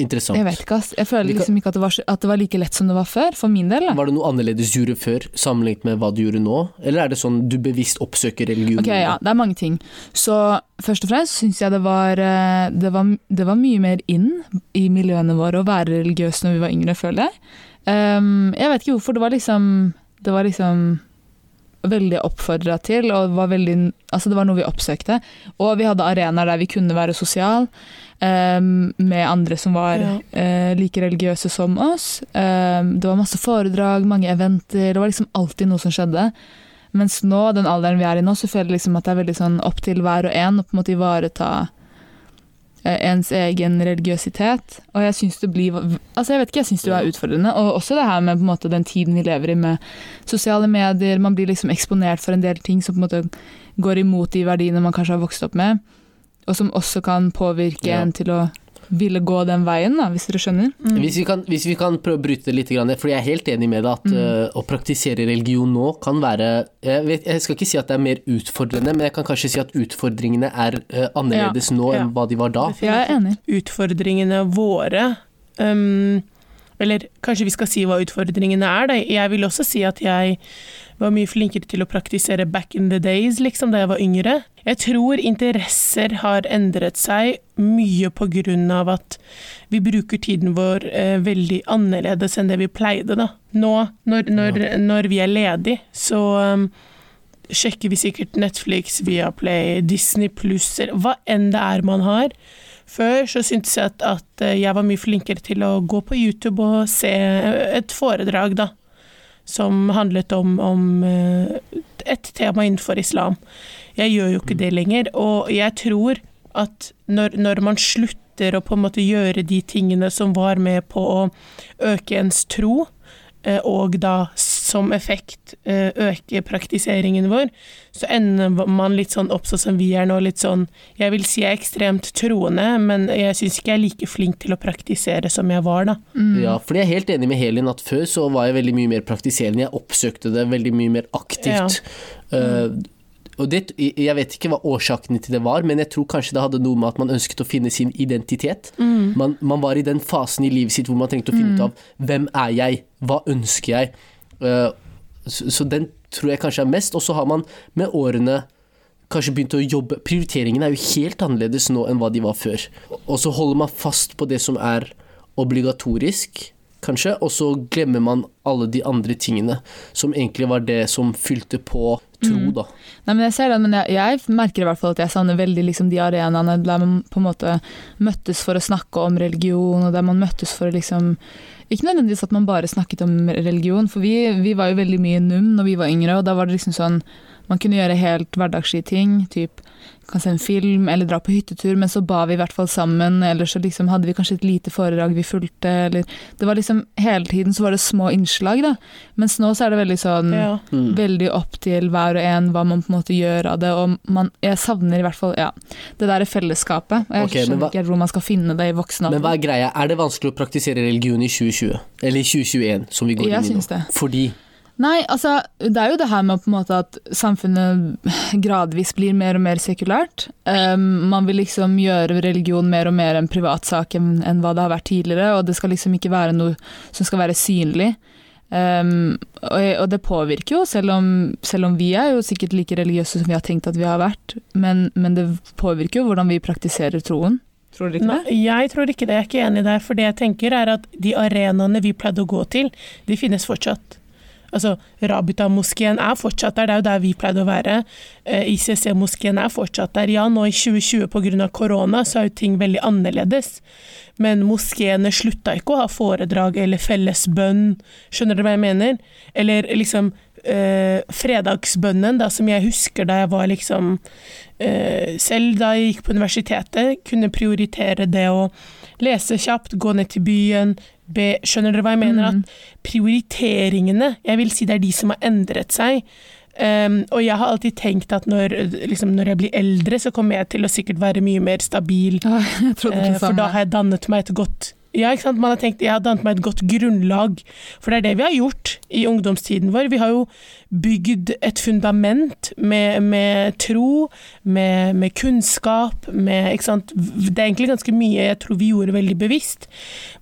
Interessant. jeg vet ikke, ass. Jeg føler liksom ikke at det, var, at det var like lett som det var før, for min del. da. Var det noe annerledes du gjorde før, sammenlignet med hva du gjorde nå? Eller er det sånn du bevisst oppsøker religion? Ok, ja, det er mange ting. Så først og fremst syns jeg det var, eh, det, var, det var mye mer inn i miljøene våre å være religiøs når vi var yngre, føler jeg. Um, jeg vet ikke hvorfor. Det var liksom Det var liksom veldig oppfordra til, og var veldig, altså det var noe vi oppsøkte. Og vi hadde arenaer der vi kunne være sosial um, med andre som var Ja. uh, like religiøse som oss. Um, det var masse foredrag, mange eventer. Det var liksom alltid noe som skjedde. Mens nå, den alderen vi er i nå, så føler jeg liksom at det er veldig sånn opp til hver og en å på en måte ivareta ens egen religiøsitet. Og jeg syns det blir Altså, jeg vet ikke, jeg syns det er utfordrende. Og også det her med på en måte den tiden vi lever i med sosiale medier. Man blir liksom eksponert for en del ting som på en måte går imot de verdiene man kanskje har vokst opp med. Og som også kan påvirke Ja. en til å ville gå den veien, da, hvis dere skjønner. Mm. Hvis vi, kan, hvis vi kan prøve å bryte det litt, for jeg er helt enig med deg at Mm. uh, å praktisere religion nå kan være jeg, vet, jeg skal ikke si at det er mer utfordrende, men jeg kan kanskje si at utfordringene er uh, annerledes nå Ja. enn hva de var da. Jeg er enig. utfordringene våre um, Eller kanskje vi skal si hva utfordringene er. Da. Jeg vil også si at jeg var mye flinkere til å praktisere back in the days, liksom, da jeg var yngre. Jeg tror interesser har endret seg mye på grunn av at vi bruker tiden vår eh, veldig annerledes enn det vi pleide. Da. Nå, når, når, når vi er ledige, så um, sjekker vi sikkert Netflix, Viaplay, Disney pluss, hva enn det er man har. Før så syntes jeg at, at eh, jeg var mye flinkere til å gå på YouTube og se et foredrag, da. Som handlet om, om eh, et tema innenfor islam. Jeg gjør jo ikke det lenger, og jeg tror at når, når man slutter å på en måte gjøre de tingene som var med på å øke ens tro, og da som effekt eh, øke praktiseringen vår, så ender man litt sånn opp sånn som vi er nå, litt sånn Jeg vil si jeg er ekstremt troende, men jeg syns ikke jeg er like flink til å praktisere som jeg var, da. Mm. Ja, for jeg er helt enig med Helin at før så var jeg veldig mye mer praktiserende. Jeg oppsøkte det veldig mye mer aktivt. Eh, og det, jeg vet ikke hva årsakene til det var, men jeg tror kanskje det hadde noe med at man ønsket å finne sin identitet. Man, man var i den fasen i livet sitt hvor man trengte å finne ut av hvem er jeg, hva ønsker jeg. Eh, så, så den tror jeg kanskje er mest. Og så har man med årene kanskje begynt å jobbe Prioriteringene er jo helt annerledes nå enn hva de var før. Og så holder man fast på det som er obligatorisk, kanskje, og så glemmer man alle de andre tingene som egentlig var det som fylte på tro, Mm. da. Nei, men jeg ser det, men jeg, jeg merker i hvert fall at jeg savner veldig liksom, de arenaene der man på en måte møttes for å snakke om religion, og der man møttes for å liksom Ikke nødvendigvis at man bare snakket om religion, for vi, vi var jo veldig mye num når vi var yngre, og da var det liksom sånn Man kunne gjøre helt hverdagslige ting, typ kan se en film eller dra på hyttetur, men så ba vi i hvert fall sammen, eller så liksom hadde vi kanskje et lite foredrag vi fulgte, eller Det var liksom Hele tiden så var det små innslag, da. Mens nå så er det veldig sånn Ja. Mm. Veldig opp til hver og en hva man på en måte gjør av det, og man Jeg savner i hvert fall, ja, det derre fellesskapet. Og jeg okay, skjønner hva- ikke hvor man skal finne det i voksen Men hva er greia? Er det vanskelig å praktisere religion i 2020? Eller i 2021, som vi går Jeg inn i nå? syns det. Fordi Nei, altså, det er jo det her med på en måte at samfunnet gradvis blir mer og mer sekulært. Um, man vil liksom gjøre religion mer og mer en privatsak enn enn hva det har vært tidligere, og det skal liksom ikke være noe som skal være synlig. Um, og, og det påvirker jo, selv om, selv om vi er jo sikkert like religiøse som vi har tenkt at vi har vært, men, men det påvirker jo hvordan vi praktiserer troen. Tror dere ikke Nei, det? jeg tror ikke det, jeg er ikke enig der. For det jeg tenker er at de arenaene vi pleide å gå til, de finnes fortsatt. Altså, Rabita-moskeen er fortsatt der, det er jo der vi pleide å være. Eh, ICC-moskeen er fortsatt der. Ja, nå i 2020 pga. korona så er jo ting veldig annerledes. Men moskeene slutta ikke å ha foredrag eller fellesbønn, skjønner dere hva jeg mener? Eller liksom eh, fredagsbønnen, da, som jeg husker da jeg var liksom eh, Selv da jeg gikk på universitetet, kunne prioritere det å lese kjapt, gå ned til byen, be Skjønner dere hva jeg mener? Mm. At prioriteringene, jeg vil si det er de som har endret seg. Um, og jeg har alltid tenkt at når, liksom, når jeg blir eldre, så kommer jeg til å sikkert være mye mer stabil. Ja, Eh, for da har jeg dannet meg et godt ja, ikke sant? Man har tenkt, Jeg har dannet meg et godt grunnlag, for det er det vi har gjort i ungdomstiden vår. Vi har jo bygd et fundament med, med tro, med, med kunnskap, med ikke sant? Det er egentlig ganske mye jeg tror vi gjorde veldig bevisst.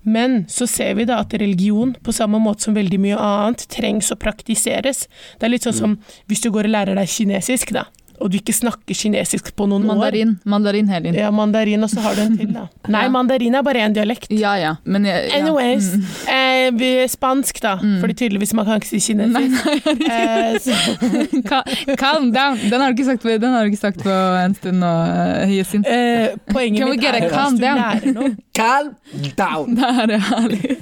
Men så ser vi da at religion, på samme måte som veldig mye annet, trengs å praktiseres. Det er litt sånn som hvis du går og lærer deg kinesisk, da, og du ikke snakker kinesisk på noen år. Mandarin. Mandarin, Helin. Ja, mandarin, og så har du en til, da. Nei, Ja. mandarin er bare én dialekt. Ja, ja. Men jeg, ja. Anyways, Mm. eh, vi- spansk, da. Mm. Fordi tydeligvis man kan ikke si kinesisk. Nei, nei. Eh, Calm down. Den har du ikke sagt på, den har du ikke sagt på en stund nå, Hyasin. Hyacinth. eh, poenget mitt er at calm hvis du down? lærer noe Calm down! Er det herlig.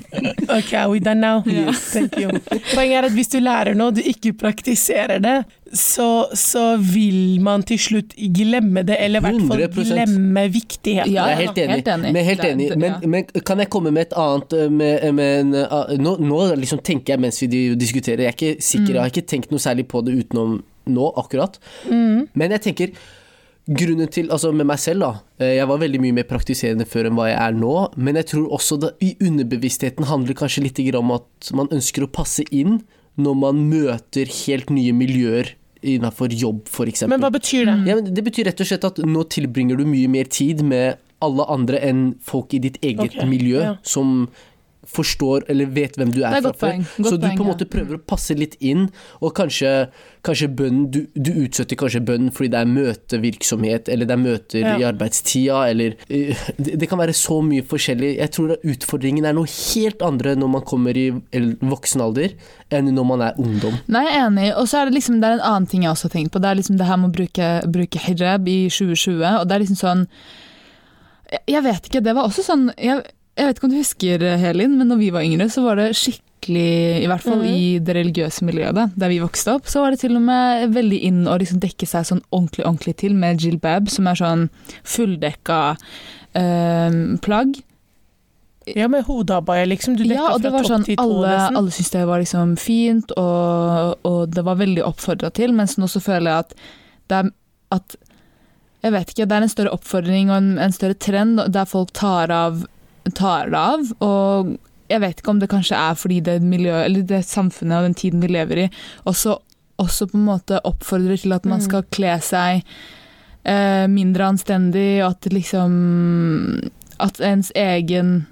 Ok, are we done now? Yes. Thank you. Poenget er at hvis du lærer noe, du ikke praktiserer det, så, så vil man til slutt glemme det, eller i hvert fall 100%. glemme viktigheten. Ja, jeg er helt enig. helt enig. Men, helt enig. Men, men kan jeg komme med et annet eh, med, med en, eh, nå, nå liksom tenker jeg mens vi diskuterer. Jeg er ikke sikker, jeg har ikke tenkt noe særlig på det utenom nå, akkurat. Mm. Men jeg tenker Grunnen til, altså med meg selv da eh, Jeg var veldig mye mer praktiserende før enn hva jeg er nå Men jeg tror også det i underbevisstheten handler kanskje litt om at Man ønsker å passe inn Når man møter helt nye miljøer Innenfor jobb eksempel Men hva betyr det? ja, men Det betyr rett og slett at nå tilbringer du mye mer tid med alle andre enn folk i ditt eget okay, miljø ja. som forstår eller vet hvem du er, er fra før. Så du på en måte prøver å passe litt inn, og kanskje, kanskje bønnen du, du utsetter kanskje bønnen fordi det er møtevirksomhet, eller det er møter Ja. i arbeidstida, eller eh, det, det kan være så mye forskjellig. Jeg tror utfordringen er noe helt andre når man kommer i voksen alder, enn når man er ungdom. Nei, jeg er enig. Og så er det liksom det er en annen ting jeg også har tenkt på. Det er liksom det her med å bruke, bruke hijab i 2020. Og det er liksom sånn jeg vet ikke, det var også sånn jeg, jeg vet ikke om du husker, Helin, men når vi var yngre, så var det skikkelig I hvert fall Mhm. i det religiøse miljøet da, der vi vokste opp, så var det til og med veldig inn å liksom dekke seg sånn ordentlig ordentlig til med jilbab, som er sånn fulldekka øh, plagg. Ja, med hodeabaya, liksom. Du dekka Ja, og det fra var topp sånn, til tå, alle, nesten. alle syntes det var liksom fint, og, og det var veldig oppfordra til, mens nå så føler jeg at det er at Jeg vet ikke, det er en større oppfordring og en, en større trend der folk tar av tar det av, og jeg vet ikke om det kanskje er fordi det miljøet, eller det samfunnet og den tiden vi lever i, også, også på en måte oppfordrer til at man Mm. skal kle seg eh, mindre anstendig, og at liksom At ens egen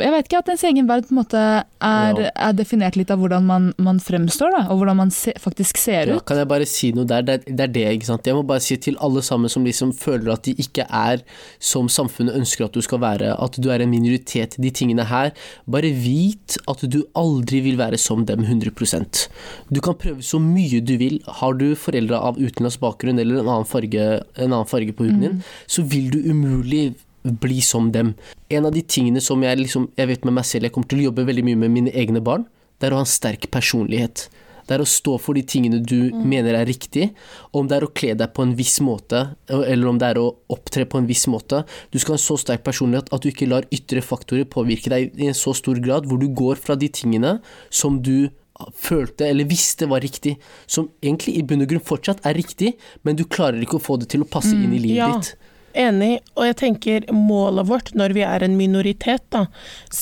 jeg vet ikke, at ens egen verd på en måte er, Ja. er definert litt av hvordan man, man fremstår, da, og hvordan man se, faktisk ser Ja, ut. kan jeg bare si noe der? Det det er det, ikke sant. Jeg må bare si til alle sammen som liksom føler at de ikke er som samfunnet ønsker at du skal være, at du er en minoritet, de tingene her. Bare vit at du aldri vil være som dem 100% Du kan prøve så mye du vil. Har du foreldre av utenlandsk bakgrunn eller en annen farge, en annen farge på huden din, så vil du umulig bli som dem. En av de tingene som jeg liksom, jeg vet med meg selv, jeg kommer til å jobbe veldig mye med mine egne barn, det er å ha en sterk personlighet. Det er å stå for de tingene du mener er riktig. Om det er å kle deg på en viss måte, eller om det er å opptre på en viss måte. Du skal ha en så sterk personlighet at du ikke lar ytre faktorer påvirke deg i en så stor grad, hvor du går fra de tingene som du følte eller visste var riktig, som egentlig i bunn og grunn fortsatt er riktig, men du klarer ikke å få det til å passe inn i livet ja. ditt. Enig, og jeg tenker målet vårt når vi er en minoritet, da,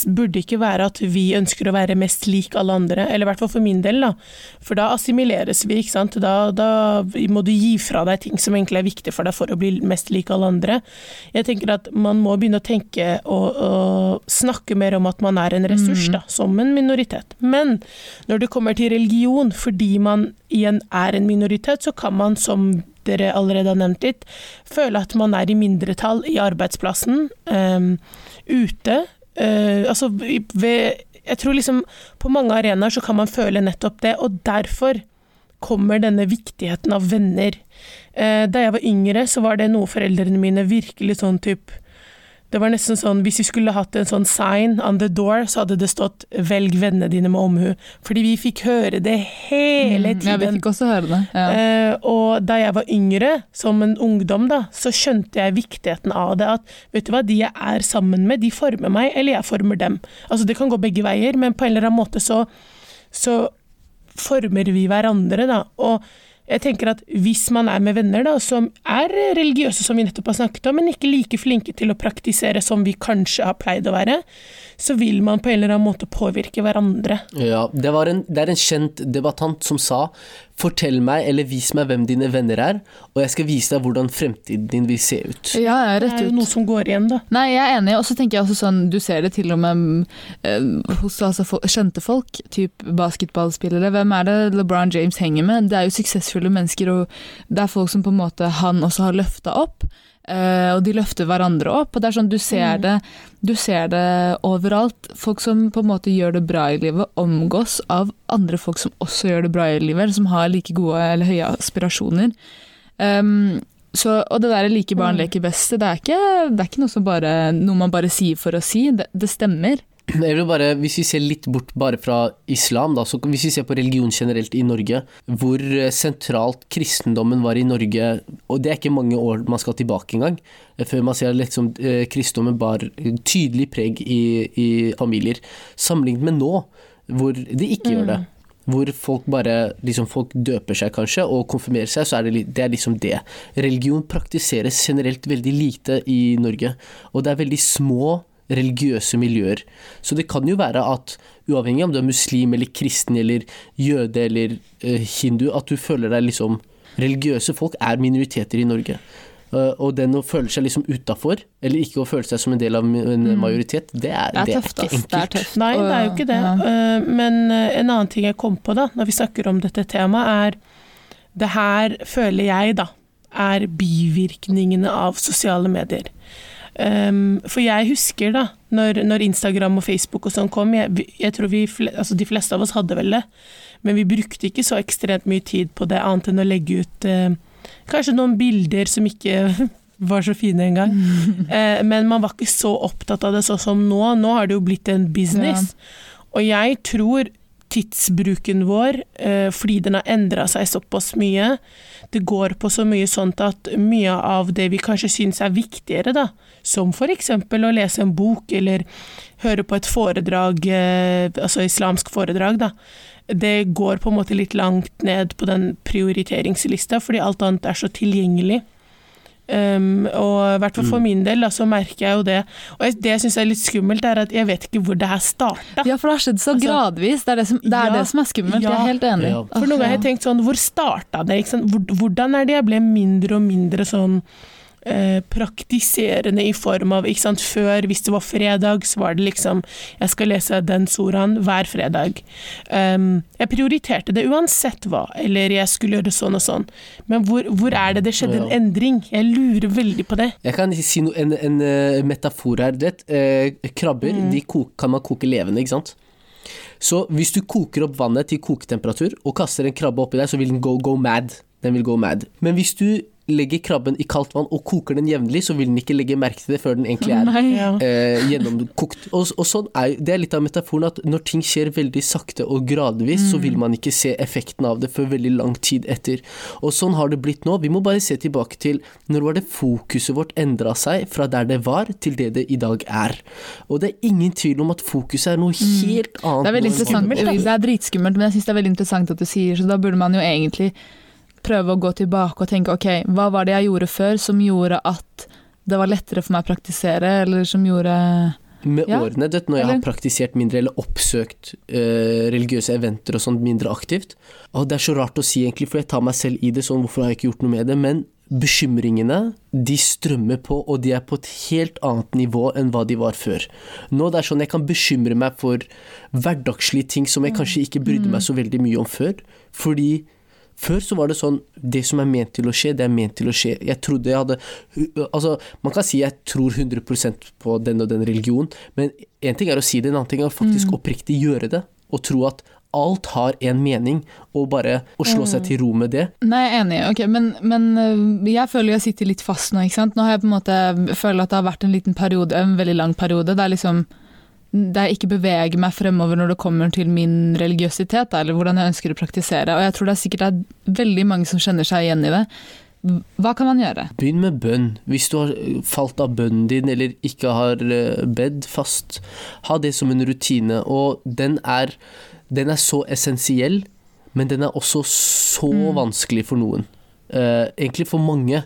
burde ikke være at vi ønsker å være mest lik alle andre, eller i hvert fall for min del, da. For da assimileres vi, ikke sant. Da, da må du gi fra deg ting som egentlig er viktig for deg for å bli mest lik alle andre. Jeg tenker at man må begynne å tenke og, og snakke mer om at man er en ressurs, da, som en minoritet. Men når det kommer til religion, fordi man igjen er en minoritet, så kan man som dere allerede har nevnt litt, føle at man er i mindretall i arbeidsplassen, um, ute. Uh, altså ved Jeg tror liksom på mange arenaer så kan man føle nettopp det, og derfor kommer denne viktigheten av venner. Uh, da jeg var yngre, så var det noe foreldrene mine virkelig sånn typ Det var nesten sånn, Hvis vi skulle hatt en sånn sign on the door, så hadde det stått 'velg vennene dine med omhu'. Fordi vi fikk høre det hele Mm, Ja, vi fikk også høre det. Ja. Eh, og da jeg var yngre, som en ungdom, da, så skjønte jeg viktigheten av det. At vet du hva, de jeg er sammen med, de former meg, eller jeg former dem. Altså Det kan gå begge veier, men på en eller annen måte så, så former vi hverandre, da. Og jeg tenker at hvis man er med venner da, som er religiøse, som vi nettopp har snakket om, men ikke like flinke til å praktisere som vi kanskje har pleid å være, så vil man på en eller annen måte påvirke hverandre. Ja, det, var en, det er en kjent debattant som sa Fortell meg eller vis meg hvem dine venner er, og jeg skal vise deg hvordan fremtiden din vil se ut. ja, ja, Det rett er jo ut. noe som går igjen, da. Nei, jeg er enig, og så tenker jeg også sånn, du ser det til og med eh, hos altså, kjente folk, typ basketballspillere. Hvem er det LeBron James henger med? Det er jo suksessfulle mennesker, og det er folk som på en måte han også har løfta opp. Eh, og de løfter hverandre opp. og det er sånn Du ser, Mm. det, du ser det overalt. Folk som på en måte gjør det bra i livet, omgås av andre folk som også gjør det bra i livet, som har like gode eller høye aspirasjoner. Um, så, og det der 'like barn Mm. leker best', det er ikke, det er ikke noe, som bare, noe man bare sier for å si. Det, det stemmer. Jeg vil bare, Hvis vi ser litt bort bare fra islam, da, så hvis vi ser på religion generelt i Norge, hvor eh, sentralt kristendommen var i Norge, og det er ikke mange år man skal tilbake engang, eh, før man ser liksom, eh, kristendommen bar tydelig preg i, i familier, sammenlignet med nå, hvor det ikke gjør det. Hvor folk bare liksom folk døper seg kanskje og konfirmerer seg, så er det, det er liksom det. Religion praktiseres generelt veldig lite i Norge, og det er veldig små religiøse miljøer. Så det kan jo være at uavhengig om du er muslim eller kristen eller jøde eller eh, hindu, at du føler deg liksom Religiøse folk er minoriteter i Norge. Uh, og den å føle seg liksom utafor, eller ikke å føle seg som en del av en majoritet, det er, Det er det er tøft, ikke enkelt. Det er tøft. Nei, det er jo ikke det. ja. Eh, Men eh, en annen ting jeg kom på da, når vi snakker om dette temaet, er det her føler jeg da er bivirkningene av sosiale medier. Um, for jeg husker da, når, når Instagram og Facebook og sånn kom, jeg, jeg tror vi, altså de fleste av oss hadde vel det, men vi brukte ikke så ekstremt mye tid på det, annet enn å legge ut uh, kanskje noen bilder som ikke var så fine engang. uh, men man var ikke så opptatt av det sånn som nå. Nå har det jo blitt en business. Og jeg tror tidsbruken vår, eh, fordi den har endra seg såpass mye, det går på så mye sånt at mye av det vi kanskje syns er viktigere, da, som eksempel å lese en bok eller høre på et foredrag, eh, altså islamsk foredrag, da, det går på en måte litt langt ned på den prioriteringslista, fordi alt annet er så tilgjengelig. Um, og i hvert fall for min del da, så merker jeg jo det. Og jeg, det jeg syns er litt skummelt, er at jeg vet ikke hvor det her starta. Ja, for det har skjedd så Altså, gradvis. Det er det som, det er, ja, det som er skummelt. Jeg er helt enig. Ja. For noen ganger har jeg tenkt sånn, hvor starta det? Ikke sant? Hvordan er det jeg ble mindre og mindre sånn praktiserende i form av ikke sant? Før, hvis det var fredag, så var det liksom Jeg skal lese den soraen hver fredag. Um, jeg prioriterte det uansett hva, eller jeg skulle gjøre sånn og sånn. Men hvor, hvor er det det skjedde en endring? Jeg lurer veldig på det. Jeg kan si no, en, en eh, metafor her. Det, eh, krabber Mm. de koke, kan man koke levende, ikke sant? Så hvis du koker opp vannet til koketemperatur og kaster en krabbe oppi der, så vil den go, go mad. Den vil gå mad. Men hvis du legger krabben i kaldt vann og koker den jevnlig, så vil den ikke legge merke til det før den egentlig er. Ja. eh, gjennomkokt. Og, og sånn er, det er litt av metaforen at når ting skjer veldig sakte og gradvis, så vil man ikke se effekten av det før veldig lang tid etter. Og sånn har det blitt nå. Vi må bare se tilbake til når var det fokuset vårt endra seg fra der det var til det det i dag er. Og det er ingen tvil om at fokuset er noe helt annet. Det er veldig interessant. Det er dritskummelt, men jeg syns det er veldig interessant at du sier så da burde man jo egentlig prøve å gå tilbake og tenke ok, hva var det jeg gjorde før som gjorde at det var lettere for meg å praktisere, eller som gjorde Med Ja, årene, du vet, når jeg eller- har praktisert mindre eller oppsøkt eh, religiøse eventer og sånt mindre aktivt Og det er så rart å si egentlig, for jeg tar meg selv i det, sånn hvorfor har jeg ikke gjort noe med det? Men bekymringene, de strømmer på, og de er på et helt annet nivå enn hva de var før. Nå det er sånn jeg kan bekymre meg for hverdagslige ting som jeg kanskje ikke brydde meg så veldig mye om før. Fordi før så var det sånn Det som er ment til å skje, det er ment til å skje. Jeg trodde jeg hadde Altså, man kan si jeg tror 100 på den og den religionen, men én ting er å si det, en annen ting er å faktisk oppriktig gjøre det. Og tro at alt har en mening, og bare å slå seg til ro med det. Nei, jeg er enig, ok, men, men jeg føler jeg sitter litt fast nå, ikke sant. Nå har jeg på en måte føler at det har vært en liten periode, en veldig lang periode, der liksom der jeg ikke beveger meg fremover når det kommer til min religiøsitet, eller hvordan jeg ønsker å praktisere. Og jeg tror det er sikkert det er veldig mange som kjenner seg igjen i det. Hva kan man gjøre? Begynn med bønn. Hvis du har falt av bønnen din eller ikke har eh, bedt fast, ha det som en rutine. Og den er, den er så essensiell, men den er også så vanskelig for noen. Uh, egentlig for mange.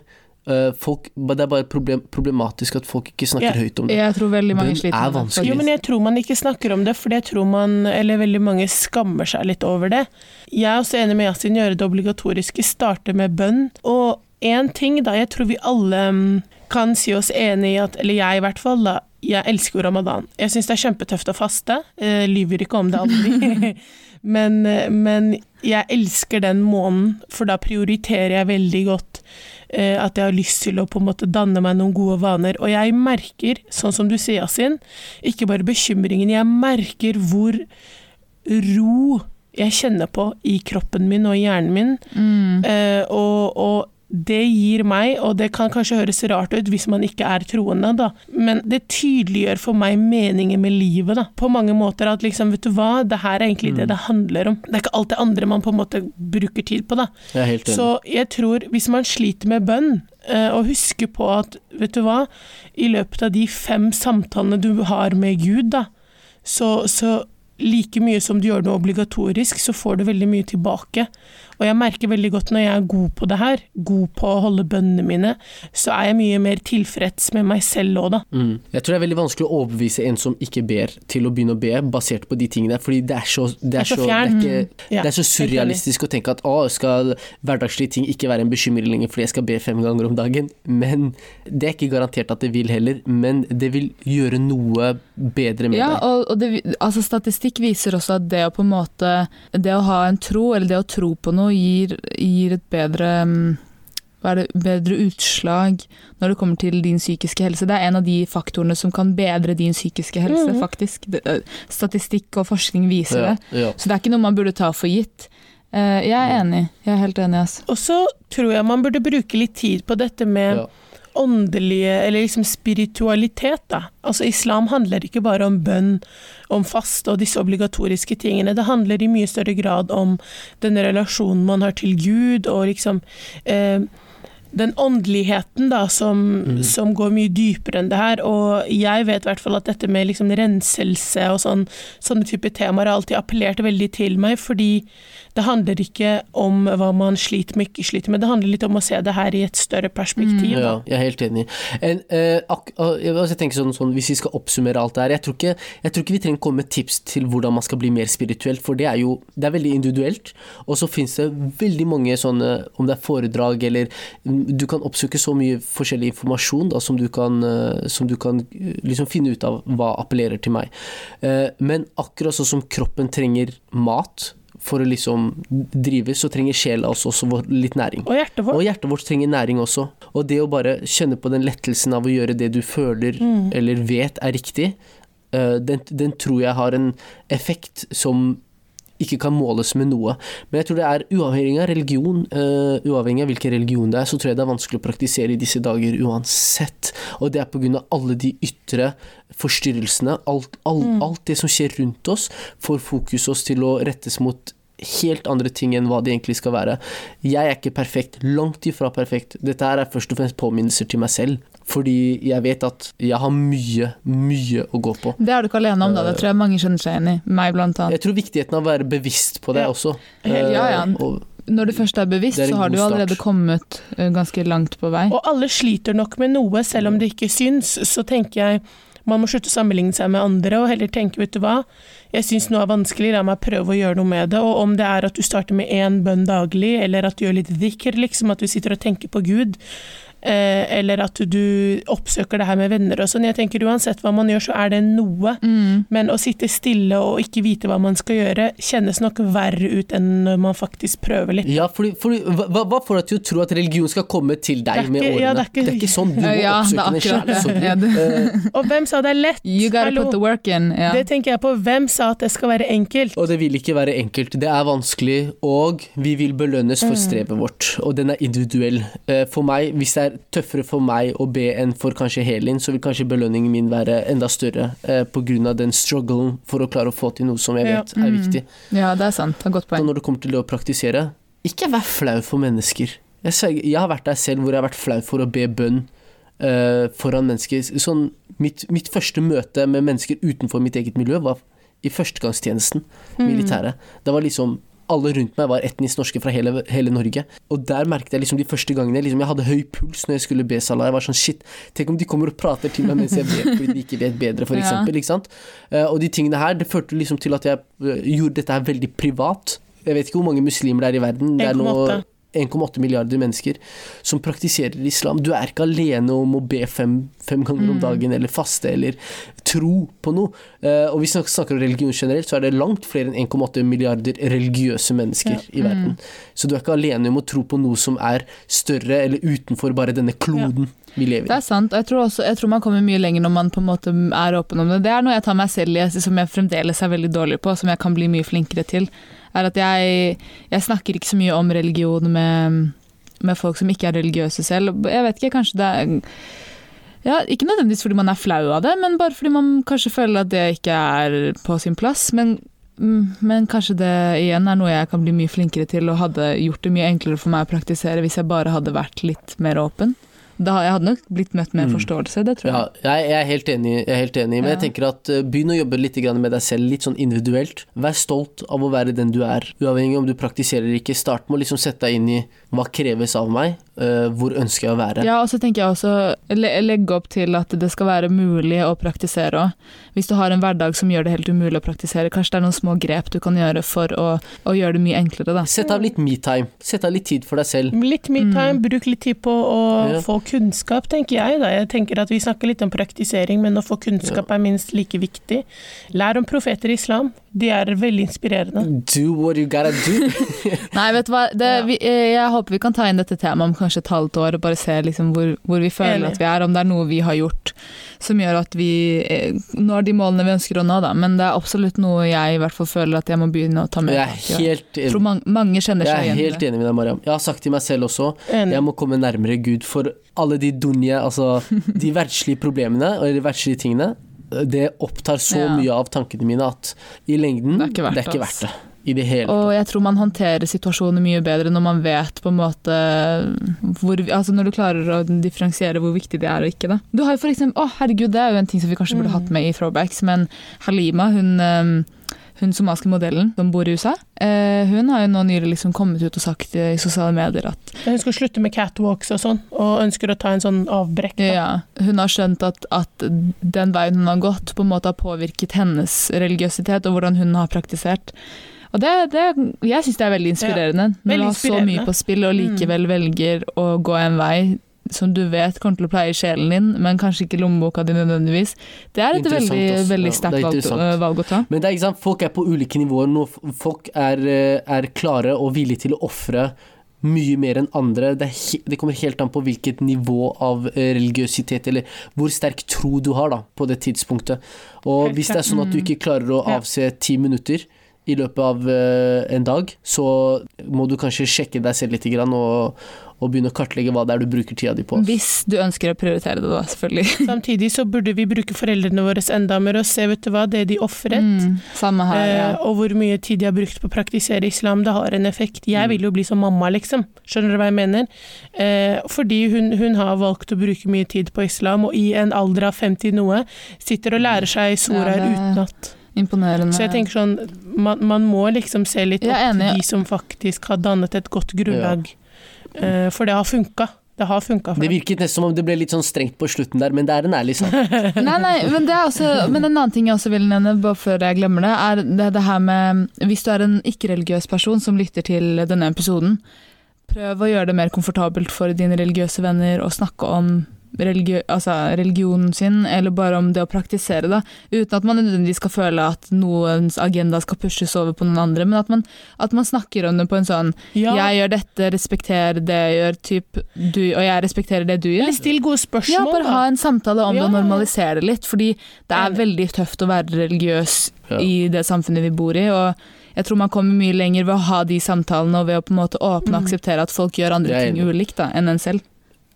Eh, folk, det er bare problem, problematisk at folk ikke snakker Ja. høyt om det. Jeg tror veldig mange sliter er med det. Jo, men jeg tror man ikke snakker om det, for det tror man, eller veldig mange skammer seg litt over det. Jeg er også enig med Yasin gjøre det obligatoriske, starte med bønn. Og én ting, da, jeg tror vi alle mm, kan si oss enig i at, eller jeg i hvert fall, da, jeg elsker ramadan. Jeg syns det er kjempetøft å faste, Jeg lyver ikke om det aldri. men, eh, men jeg elsker den måneden, for da prioriterer jeg veldig godt eh, at jeg har lyst til å på en måte danne meg noen gode vaner. Og jeg merker, sånn som du sier, Yasin, ikke bare bekymringen, jeg merker hvor ro jeg kjenner på i kroppen min og i hjernen min. Mm. Eh, og, og det gir meg, og det kan kanskje høres rart ut hvis man ikke er troende, da, men det tydeliggjør for meg meningen med livet, da. På mange måter at liksom, vet du hva, det her er egentlig det det handler om. Det er ikke alt det andre man på en måte bruker tid på, da. Jeg. Så jeg tror hvis man sliter med bønn, eh, og husker på at, vet du hva, i løpet av de fem samtalene du har med Gud, da, så, så like mye som du gjør noe obligatorisk, så får du veldig mye tilbake. Og jeg merker veldig godt når jeg er god på det her, god på å holde bønnene mine, så er jeg mye mer tilfreds med meg selv òg, da. Mm. Jeg tror det er veldig vanskelig å overbevise en som ikke ber, til å begynne å be, basert på de tingene. Fordi det er så, det er så så, det er ikke, Ja, det er så surrealistisk å tenke at å, skal hverdagslige ting ikke være en bekymring lenger fordi jeg skal be fem ganger om dagen. Men det er ikke garantert at det vil heller. Men det vil gjøre noe bedre med Ja, deg. og, og det, altså statistikk viser også at det å på en måte Det å ha en tro, eller det å tro på noe, gir, gir et bedre mm, hva er det, bedre utslag når det kommer til din psykiske helse. Det er en av de faktorene som kan bedre din psykiske helse, Mhm. faktisk. Statistikk og forskning viser Ja, det. ja. Så det er ikke noe man burde ta for gitt. Eh, jeg er enig. Jeg er helt enig, altså. Og så tror jeg man burde bruke litt tid på dette med Ja. Åndelige, eller liksom spiritualitet, da. Altså islam handler ikke bare om bønn, om faste og disse obligatoriske tingene. Det handler i mye større grad om den relasjonen man har til Gud, og liksom eh, den åndeligheten da, som, Mm. som går mye dypere enn det her. Og jeg vet i hvert fall at dette med liksom renselse og sånn, sånne type temaer har alltid appellert veldig til meg, fordi det handler ikke om hva man sliter med, ikke sliter med. Det handler litt om å se det her i et større perspektiv. Mm. Ja, jeg er helt enig. En, eh, ak uh, jeg, altså, tenker sånn, sånn, Hvis vi skal oppsummere alt det her jeg tror, ikke, jeg tror ikke vi trenger komme med tips til hvordan man skal bli mer spirituelt, for det er jo det er veldig individuelt. Og så finnes det veldig mange sånne, om det er foredrag eller Du kan oppsøke så mye forskjellig informasjon da, som du kan, eh, som du kan eh, liksom finne ut av hva appellerer til meg. Eh, men akkurat sånn som kroppen trenger mat for å liksom drive, så trenger sjela også, også litt næring. Og hjertet vårt. Og hjertet vårt trenger næring også. Og det å bare kjenne på den lettelsen av å gjøre det du føler Mm. eller vet er riktig, den, den tror jeg har en effekt som ikke kan måles med noe. Men jeg tror det er uavhengig av religion, uh, uavhengig av hvilken religion det er, så tror jeg det er vanskelig å praktisere i disse dager uansett. Og det er pga. alle de ytre forstyrrelsene. Alt, all, mm. alt det som skjer rundt oss, får fokus oss til å rettes mot helt andre ting enn hva det egentlig skal være. Jeg er ikke perfekt, langt ifra perfekt. Dette her er først og fremst påminnelser til meg selv. Fordi jeg vet at jeg har mye, mye å gå på. Det er du ikke alene om, da. Det tror jeg mange skjønner seg igjen i. Meg blant annet. Jeg tror viktigheten av å være bevisst på det ja. også. Ja, ja. Og når du først er bevisst, er så har du allerede kommet eh, ganske langt på vei. Og alle sliter nok med noe, selv om det ikke syns. Så tenker jeg man må slutte å sammenligne seg med andre og heller tenke, vet du hva, jeg syns noe er vanskelig, la meg prøve å gjøre noe med det. Og om det er at du starter med én bønn daglig, eller at du gjør litt dhikr, liksom at du sitter og tenker på Gud, eller at du oppsøker det her med venner og sånn. Jeg tenker Uansett hva man gjør, så er det noe. Mm. Men å sitte stille og ikke vite hva man skal gjøre, kjennes nok verre ut enn når man faktisk prøver litt. Ja, fordi, fordi hva, hva, får deg til å tro at religion skal komme til deg ikke, med årene? Ja, det, er ikke, det, er ikke, sånn. Du må ja, oppsøke den sjæl. Uh, og hvem sa det er lett? You gotta Hallo. put the work in. Ja. Det tenker jeg på. Hvem sa at det skal være enkelt? Og det vil ikke være enkelt. Det er vanskelig, og vi vil belønnes for mm. strevet vårt. Og den er individuell. Uh, for meg, hvis det er tøffere for meg å be enn for kanskje Helin, så vil kanskje belønningen min være enda større eh, pga. den strugglen for å klare å få til noe som jeg vet er viktig. Mm. Ja, det er sant. Det er godt poeng. Og når det kommer til det å praktisere, ikke vær flau for mennesker. Jeg, jeg, har vært der selv hvor jeg har vært flau for å be bønn eh, foran mennesker. Sånn, mitt, mitt, første møte med mennesker utenfor mitt eget miljø var i førstegangstjenesten, mm. militæret. Det var liksom alle rundt meg var etnisk norske fra hele, hele Norge. Og der merket jeg liksom de første gangene liksom, jeg hadde høy puls når jeg skulle be Salah. Jeg var sånn shit, tenk om de kommer og prater til meg mens jeg ber fordi de ikke vet bedre, for eksempel. Ikke sant? Uh, og de tingene her, det førte liksom til at jeg uh, gjorde dette her veldig privat. Jeg vet ikke hvor mange muslimer det er i verden. Det er noe 1,8 milliarder mennesker som praktiserer islam. Du er ikke alene om å be fem, fem ganger om mm. dagen, eller faste, eller tro på noe. Uh, og hvis vi snakker om religion generelt, så er det langt flere enn 1,8 milliarder religiøse mennesker ja. i verden. Mm. Så du er ikke alene om å tro på noe som er større, eller utenfor bare denne kloden. Ja. Vi lever i. Det er sant, og jeg tror, også, jeg tror, man kommer mye lenger når man på en måte er åpen om det. Det er noe jeg tar meg selv i, som jeg fremdeles er veldig dårlig på, som jeg kan bli mye flinkere til er at jeg, jeg snakker ikke så mye om religion med, med, folk som ikke er religiøse selv. Jeg vet ikke, kanskje det er ja, Ikke nødvendigvis fordi man er flau av det, men bare fordi man kanskje føler at det ikke er på sin plass. Men, men kanskje det igjen er noe jeg kan bli mye flinkere til, og hadde gjort det mye enklere for meg å praktisere hvis jeg bare hadde vært litt mer åpen. Da, jeg hadde nok blitt møtt med mm. forståelse, det tror jeg. Ja, jeg, er helt enig, jeg er helt enig men ja. jeg tenker at uh, begynn å jobbe litt med deg selv, litt sånn individuelt. Vær stolt av å være den du er, uavhengig om du praktiserer eller ikke. Start med å liksom sette deg inn i hva kreves av meg, uh, hvor ønsker jeg å være. Ja, og så tenker jeg også le legge opp til at det skal være mulig å praktisere òg. Hvis du har en hverdag som gjør det helt umulig å praktisere, kanskje det er noen små grep du kan gjøre for å, å gjøre det mye enklere, da. Sett av litt me-time. Sett av litt tid for deg selv. Litt me-time, mm. bruk litt tid på å ja. få kunnskap, tenker jeg. Da. Jeg tenker at Vi snakker litt om praktisering, men å få kunnskap ja. er minst like viktig. Lær om profeter i islam. De er veldig inspirerende. Do what you gotta do. Nei, vet du hva. Det, vi, eh, jeg håper vi kan ta inn dette temaet om kanskje et halvt år og bare se liksom hvor, hvor, vi føler Enig. at vi er. Om det er noe vi har gjort som gjør at vi eh, når de målene vi ønsker å nå, da. Men det er absolutt noe jeg i hvert fall føler at jeg må begynne å ta med. Jeg er helt enig. tror mange, mange kjenner seg igjen Jeg er helt enig med deg, Mariam. Jeg har sagt til meg selv også, enig. jeg må komme nærmere Gud for alle de dunje, altså de verdslige problemene og de verdslige tingene det opptar så ja. mye av tankene mine at i lengden det er ikke verdt det. Er ikke verdt det. I det hele og jeg tror man håndterer situasjoner mye bedre når man vet på en måte hvor, altså Når du klarer å differensiere hvor viktig det er og ikke. Da. Du har jo for eksempel, å herregud, Det er jo en ting som vi kanskje burde hatt med i throwbacks, men Halima hun hun somaliske modellen som bor i USA, eh, hun har jo nå nylig liksom kommet ut og sagt i sosiale medier at Hun skal slutte med catwalks og sånn, og ønsker å ta en sånn avbrekk. Da. Ja, hun har skjønt at, at, den veien hun har gått, på en måte har påvirket hennes religiøsitet og hvordan hun har praktisert. Og det, det, jeg syns det er veldig inspirerende. Ja, veldig Når du har så mye på spill og mm. likevel velger å gå en vei som du vet kommer til å pleie sjelen din, men kanskje ikke lommeboka di nødvendigvis. Det er et veldig, veldig sterkt ja, valg, å ta. Men det er ikke sant, folk er på ulike nivåer nå. Folk er, øh, er klare og villige til å ofre mye mer enn andre. Det, det, kommer helt an på hvilket nivå av øh, religiøsitet eller hvor sterk tro du har da, på det tidspunktet. Og hvis det er sånn at du ikke klarer å avse ti minutter i løpet av eh, en dag, så må du kanskje sjekke deg selv litt grann, og, og begynne å kartlegge hva det er du bruker tida di på. Hvis du ønsker å prioritere det, da, selvfølgelig. Samtidig så burde vi bruke foreldrene våre enda mer og se vet du hva, det de ofret. Mm, samme her, ja. Eh, og hvor mye tid de har brukt på å praktisere islam, det har en effekt. Jeg Mm. vil jo bli som mamma, liksom. Skjønner du hva jeg mener? Eh, fordi hun, hun har valgt å bruke mye tid på islam, og i en alder av 50 noe sitter og lærer seg soraer Ja, det- utenat. Imponerende. Så jeg tenker sånn, man, man må liksom se litt opp til de som faktisk har dannet et godt grunnlag. Eh, for det har funka. Det har funka Det virket nesten som om det ble litt sånn strengt på slutten der, men det er en ærlig sak. Nei, nei, men, det er også, men en annen ting jeg også vil nevne, bare før jeg glemmer det, er det, det her med Hvis du er en ikke-religiøs person som lytter til denne episoden, prøv å gjøre det mer komfortabelt for dine religiøse venner å snakke om religio, altså religionen sin, eller bare om det å praktisere da, uten at man nødvendigvis skal føle at noens agenda skal pushes over på noen andre, men at man, at man snakker om det på en sånn Ja, Jeg gjør dette, respekter det jeg gjør, typ, du, og jeg respekterer det du gjør. eller still gode Ja, spørsmål, bare ha en samtale om det og normalisere det litt. Fordi det er veldig tøft å være religiøs Ja. i det samfunnet vi bor i. Og jeg tror man kommer mye lenger ved å ha de samtalene og ved å på en måte åpne og Mm. akseptere at folk gjør andre ting ulikt da, enn en selv.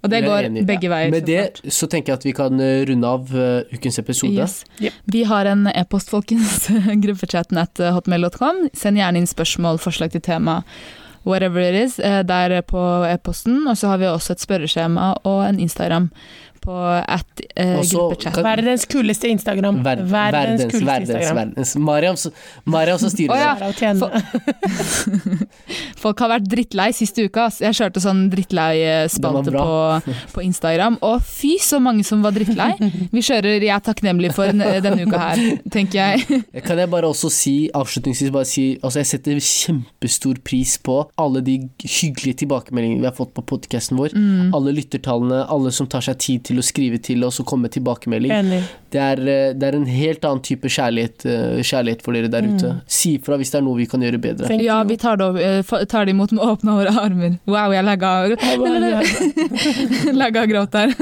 Og det går enig. begge veier. Med det klart. så tenker jeg at vi kan eh, runde av uh, ukens episode. Yes. Yep. Vi har en e-post, folkens. Gruppechatten at hotmail.com. Send gjerne inn spørsmål, forslag til tema, whatever it is, eh, der på e-posten. Og så har vi også et spørreskjema og en Instagram på at eh, gruppechat. Verdens kuleste Instagram. Ver verdens, verdens, kuleste verdens, Instagram. verdens. Mariam, så, Mariam som styrer oh, ja. Folk har vært drittlei siste uka. Jeg kjørte sånn drittlei-spalte på, på Instagram, og fy så mange som var drittlei. Vi kjører 'Jeg er takknemlig for' denne uka her, tenker jeg. Kan jeg bare også si, avslutningsvis bare si, altså jeg setter kjempestor pris på alle de hyggelige tilbakemeldingene vi har fått på podcasten vår. Mm. Alle lyttertallene, alle som tar seg tid til å skrive til oss og komme med tilbakemelding. Det er, eh, det er en helt annen type kjærlighet, eh, kjærlighet for dere der ute. Si ifra hvis det er noe vi kan gjøre bedre. Thank Ja, you. vi tar det, eh, tar det imot med åpne våre armer. Wow, jeg lagga, lagga gråt der.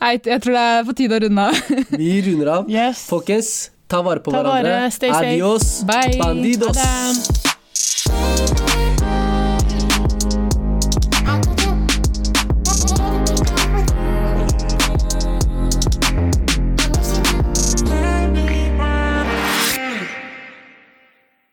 Jeg tror det er på tide å runde av. Vi runder av. Yes. Folkens, ta vare på Ta vare, hverandre. stay. Adios, Bye. bandidos. Det.